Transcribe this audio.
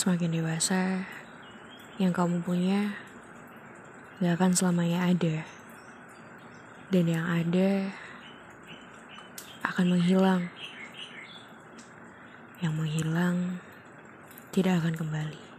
Semakin dewasa, yang kamu punya gak akan selamanya ada. Dan yang ada akan menghilang. Yang menghilang tidak akan kembali.